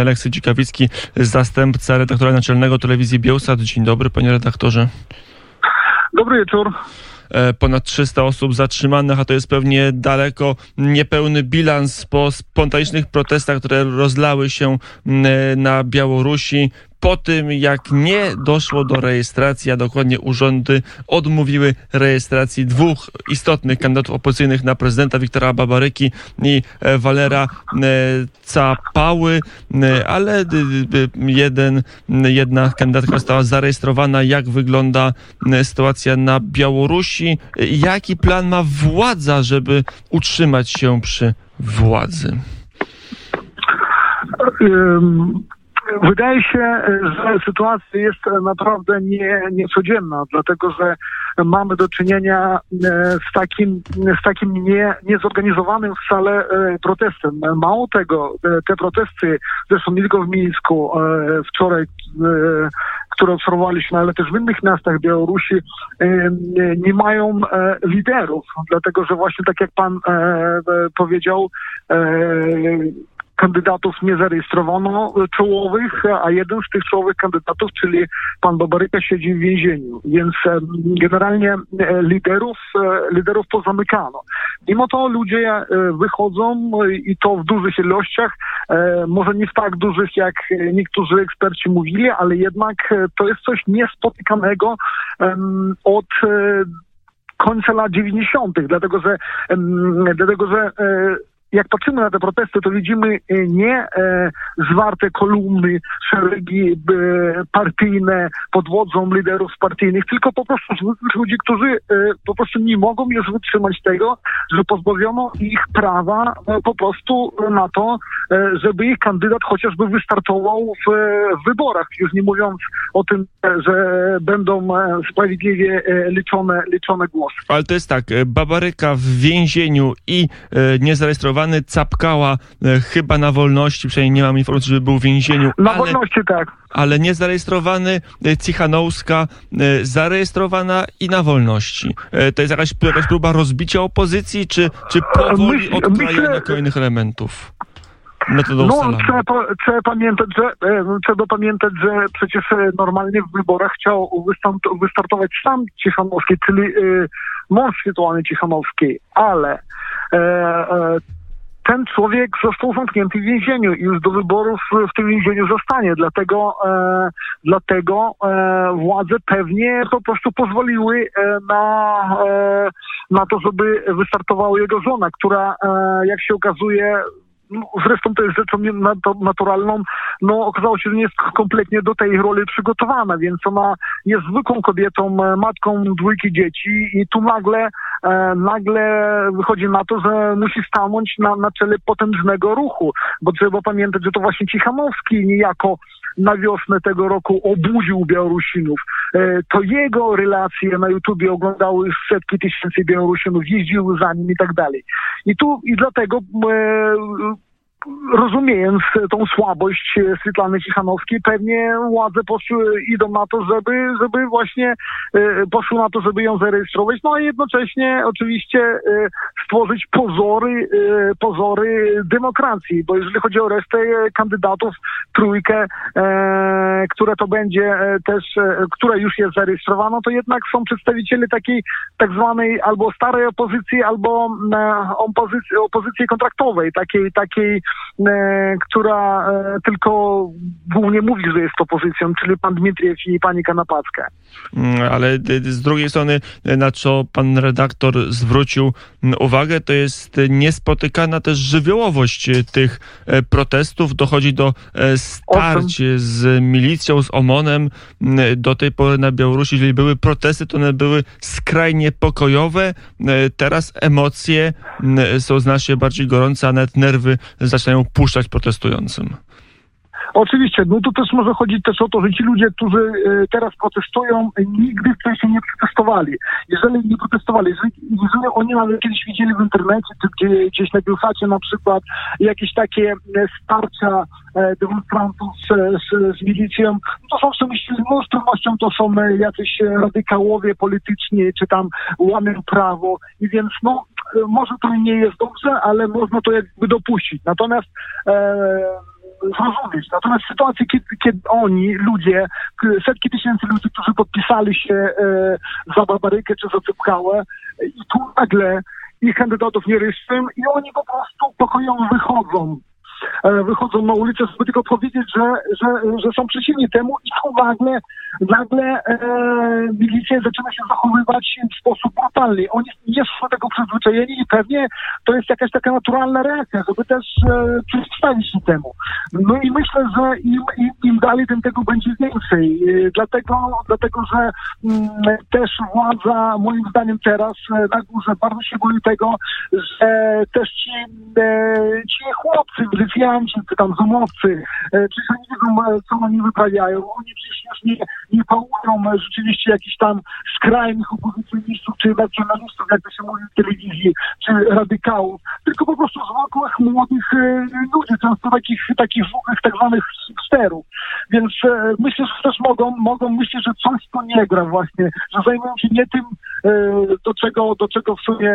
Aleksy Dzikawicki, zastępca redaktora naczelnego telewizji Bielsat. Dzień dobry, panie redaktorze. Dobry wieczór. E, ponad 300 osób zatrzymanych, a to jest pewnie daleko niepełny bilans po spontanicznych protestach, które rozlały się na Białorusi po tym, jak nie doszło do rejestracji, a dokładnie urzędy odmówiły rejestracji dwóch istotnych kandydatów opozycyjnych na prezydenta, Wiktora Babaryki i e, Walera e, Capały, e, ale jeden, jedna kandydatka została zarejestrowana. Jak wygląda sytuacja na Białorusi? Jaki plan ma władza, żeby utrzymać się przy władzy? Wydaje się, że sytuacja jest naprawdę nie, niecodzienna, dlatego że mamy do czynienia e, z takim, z takim nie, niezorganizowanym wcale e, protestem. Mało tego, e, te protesty, zresztą nie tylko w Mińsku, wczoraj, które obserwowaliśmy, ale też w innych miastach Białorusi, nie mają liderów, dlatego że właśnie tak jak pan powiedział, kandydatów nie zarejestrowano czołowych, a jeden z tych czołowych kandydatów, czyli pan Babaryka siedzi w więzieniu. Więc generalnie e, liderów, e, liderów pozamykano. Mimo to ludzie e, wychodzą i to w dużych ilościach, może nie w tak dużych, jak niektórzy eksperci mówili, ale jednak to jest coś niespotykanego od końca lat 90., dlatego że, dlatego, że jak patrzymy na te protesty, to widzimy e, nie e, zwarte kolumny, szeregi e, partyjne pod wodzą liderów partyjnych, tylko po prostu ludzi, którzy po prostu nie mogą już wytrzymać tego, że pozbawiono ich prawa po prostu na to, żeby ich kandydat chociażby wystartował w, wyborach, już nie mówiąc o tym, że będą sprawiedliwie liczone, liczone głosy. Ale to jest tak, Babaryka w więzieniu i niezarejestrowany aresztowany, Capkała e, chyba na wolności, przynajmniej nie mam informacji, żeby był w więzieniu. Na ale, wolności, tak. Ale niezarejestrowany, e, Cichanouska e, zarejestrowana i na wolności. To jest jakaś, jakaś próba rozbicia opozycji, czy, czy powoli Myśl, odkrajania myślę... kolejnych elementów? No, trzeba, trzeba, pamiętać, że, trzeba pamiętać, że przecież normalnie w wyborach chciał wystartować sam Cichanowski, czyli y, mąż wirtualny Cichanowskiej, ale e, e, ten człowiek został zamknięty w więzieniu i już do wyborów w tym więzieniu zostanie. Dlatego, e, dlatego e, władze pewnie po prostu pozwoliły e, na, e, na to, żeby wystartowała jego żona, która, e, jak się okazuje, no, zresztą to jest rzeczą naturalną, no okazało się, że nie jest kompletnie do tej roli przygotowana, więc ona jest zwykłą kobietą, e, matką dwójki dzieci i tu nagle, e, nagle wychodzi na to, że musi stanąć na, na czele potężnego ruchu, bo trzeba pamiętać, że to właśnie Cichanowski niejako na wiosnę tego roku obudził Białorusinów. E, to jego relacje na YouTubie oglądały setki tysięcy Białorusinów, jeździły za nim i tak dalej. I tu i dlatego e, rozumiejąc tą słabość Switlany Cichanowskiej, pewnie władze poszły, idą na to, żeby, żeby właśnie e, poszły na to, żeby ją zarejestrować, no a jednocześnie oczywiście e, stworzyć pozory, e, pozory demokracji, bo jeżeli chodzi o resztę kandydatów, trójkę, które to będzie też, która już jest zarejestrowana, to jednak są przedstawiciele takiej tak zwanej albo starej opozycji, albo opozycji, opozycji kontraktowej, takiej, takiej E, która e, tylko głównie mówi, że jest opozycją, czyli pan Dmitriew i pani Kanapacka. Mm, ale z drugiej strony, na co pan redaktor zwrócił uwagę, to jest niespotykana też żywiołowość tych e, protestów. Dochodzi do starć z milicją, z OMON-em. Do tej pory na Białorusi, jeżeli były protesty, to one były skrajnie pokojowe. Teraz emocje są znacznie bardziej gorące, a nawet nerwy zaczynają puszczać protestującym. Oczywiście, no to też może chodzić też o to, że ci ludzie, którzy e, teraz protestują, nigdy wcześniej nie protestowali. Jeżeli nie protestowali, jeżeli, jeżeli oni nawet kiedyś widzieli w internecie, gdzie, gdzieś na Bielsacie na przykład jakieś takie e, starcia e, demonstrantów z, z, z milicją, no to są oczywiście z pewnością to są jacyś radykałowie polityczni, czy tam łamią prawo i więc no może to nie jest dobrze, ale można to jakby dopuścić. Natomiast e, zrozumieć. Natomiast w sytuacji, kiedy, kiedy oni, ludzie, setki tysięcy ludzi, którzy podpisali się e, za Barbarykę czy za Cypkałę i tu nagle ich kandydatów nie ryszczym i oni po prostu pokojowo wychodzą E, wychodzą na ulicę, żeby tylko powiedzieć, że, że, że są przeciwni temu i tu nagle, nagle e, milicja zaczyna się zachowywać w sposób brutalny. Oni nie są tego przyzwyczajeni i pewnie to jest jakaś taka naturalna reakcja, żeby też e, przeciwstawić się temu. No i myślę, że im, im, im dalej, tym tego będzie więcej. E, dlatego, dlatego że m, mm, też władza, moim zdaniem teraz e, na górze bardzo się boi tego, że też ci, e, ci chłopcy, policjanci, czy tam zumowcy, e, przecież oni wiedzą, e, co oni wyprawiają. Oni przecież nie, nie pałują e, rzeczywiście jakichś tam skrajnych opozycjonistów, czy nacjonalistów, jak to się mówi w telewizji, czy radykałów, tylko po prostu zwykłych, młodych ludzi, często takich, takich zwykłych tak zwanych sterów. Więc myślę, że też mogą, mogą myśleć, że coś tu nie gra właśnie, że zajmują się nie tym, do czego, do czego w sumie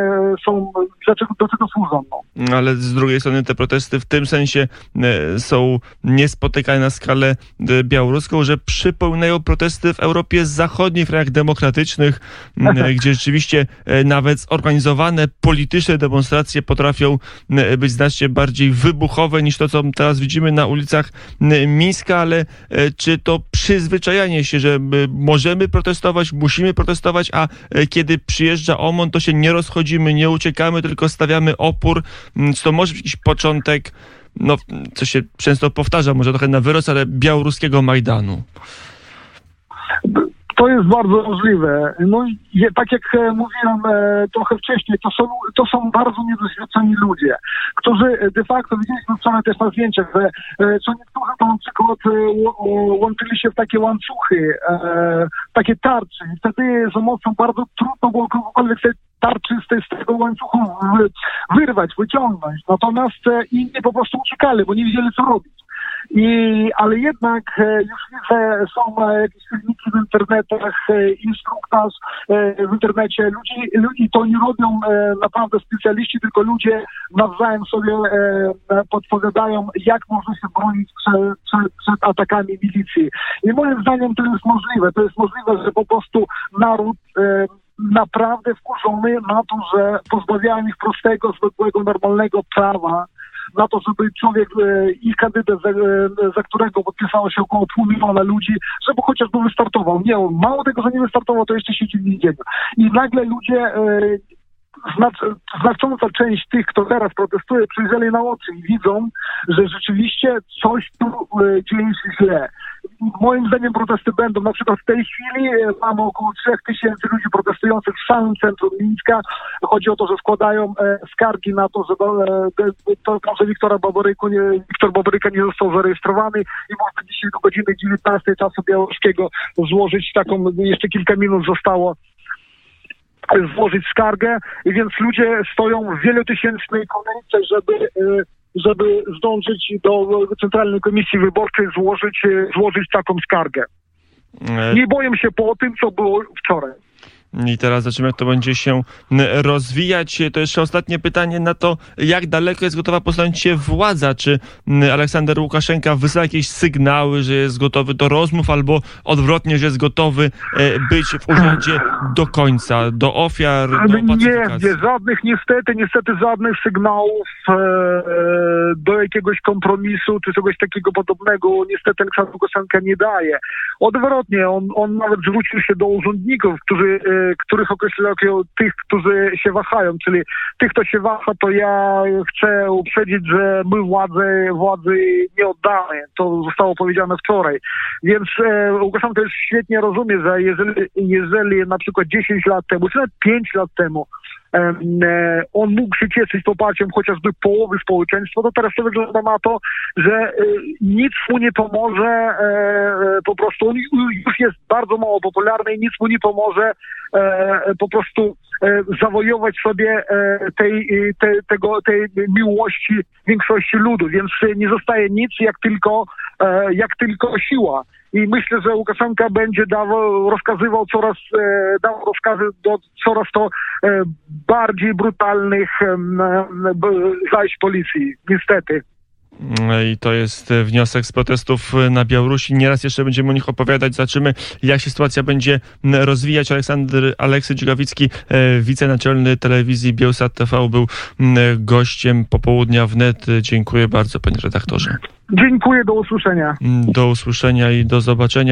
są, dlaczego, do czego służą. No. Ale z drugiej strony te protesty w tym sensie E, są niespotykane na skalę e, białoruską, że przypominają protesty w Europie Zachodniej, w krajach demokratycznych, gdzie rzeczywiście e, nawet zorganizowane polityczne demonstracje potrafią być znacznie bardziej wybuchowe niż to, co teraz widzimy na ulicach Mińska, ale czy to przyzwyczajanie się, że możemy protestować, musimy protestować, a kiedy przyjeżdża OMON, to się nie rozchodzimy, nie uciekamy, tylko stawiamy opór, to może być jakiś początek no, co się często powtarza, może trochę na wyrost, ale białoruskiego Majdanu. To jest bardzo możliwe. No i tak jak e, mówiłem e, trochę wcześniej, to są, to są bardzo niedoświadczeni ludzie, którzy de facto, widzieliśmy wczoraj też na zdjęciach, że e, co niektórzy to na przykład łączyli się w takie łańcuchy, takie tarcze i wtedy za mocą bardzo trudno było kogokolwiek tarczy z, tej, z tego łańcuchu wyrwać, wyciągnąć. Natomiast inni po prostu uciekali, bo nie wiedzieli co robić. I, ale jednak e, już widzę, są e, jakieś filmiki w internetach, e, instruktaż w internecie. Ludzi, ludzi to nie robią naprawdę specjaliści, tylko ludzie nawzajem sobie podpowiadają, jak można się bronić przed, przed, przed atakami milicji. I moim zdaniem to jest możliwe. To jest możliwe, że po prostu naród naprawdę wkurzony na to, że pozbawiają ich prostego, zwykłego, normalnego prawa na to, żeby człowiek e, i kandydat, za, e, za którego podpisało się około pół miliona ludzi, żeby chociażby wystartował. Nie, mało tego, że nie wystartował, to jeszcze siedzi w więzieniu. I nagle ludzie e, znacz, znacząca część tych, kto teraz protestuje, przyjrzeli na oczy i widzą, że rzeczywiście coś tu dzieje się źle. Moim zdaniem protesty będą. Na przykład w tej chwili e, mamy około 3000 ludzi protestujących w samym centrum Mińska. Chodzi o to, że składają e, skargi na to, że, e, to, że Wiktora Baboryku nie, Wiktor Baboryka nie został zarejestrowany i można dzisiaj do godziny 19 czasu białoruskiego złożyć taką, jeszcze kilka minut zostało złożyć skargę, i więc ludzie stoją w wielotysięcznej kolejce, żeby e, żeby zdążyć do Centralnej Komisji Wyborczej złożyć, e, złożyć taką skargę. E. Nie boję się po tym, co było wczoraj. I teraz zobaczymy, jak to będzie się rozwijać. To jeszcze ostatnie pytanie na to, jak daleko jest gotowa posunąć się władza. Czy Aleksander Łukaszenka wysyła jakieś sygnały, że jest gotowy do rozmów, albo odwrotnie, że jest gotowy e, być w urzędzie do końca, do ofiar, do? Nie, nie, żadnych, niestety, niestety żadnych sygnałów e, do jakiegoś kompromisu, czy czegoś takiego podobnego. Niestety Aleksander Łukaszenka nie daje. Odwrotnie, on, on nawet zwrócił się do urzędników, którzy e, których określa jako tych, którzy się wahają, czyli tych, kto się waha, to ja chcę uprzedzić, że my władzy, władzy nie oddamy. To zostało powiedziane wczoraj. Więc e, Łukaszenko też świetnie rozumie, że jeżeli, jeżeli na przykład 10 lat temu, czy nawet 5 lat temu on mógł się cieszyć poparciem chociażby połowy społeczeństwa, to teraz to wygląda na to, że e, nic mu nie pomoże, e, po prostu on już jest bardzo mało popularny i nic mu nie pomoże po prostu zawojować sobie tej, te, tego, tej miłości większości ludu, więc nie zostaje nic jak tylko, jak tylko siła. I myślę, że Łukaszenka będzie dawał, rozkazywał coraz, dawał rozkazy do coraz to bardziej brutalnych zajść policji, niestety. I to jest wniosek z protestów na Białorusi. Nieraz jeszcze będziemy o nich opowiadać. Zobaczymy, jak się sytuacja będzie rozwijać. Aleksander Aleksy Dzigawicki, e, wicenaczelny telewizji Bielsat TV, był gościem popołudnia wnet. Dziękuję bardzo, panie redaktorze. Dziękuję, do usłyszenia. Do usłyszenia i do zobaczenia.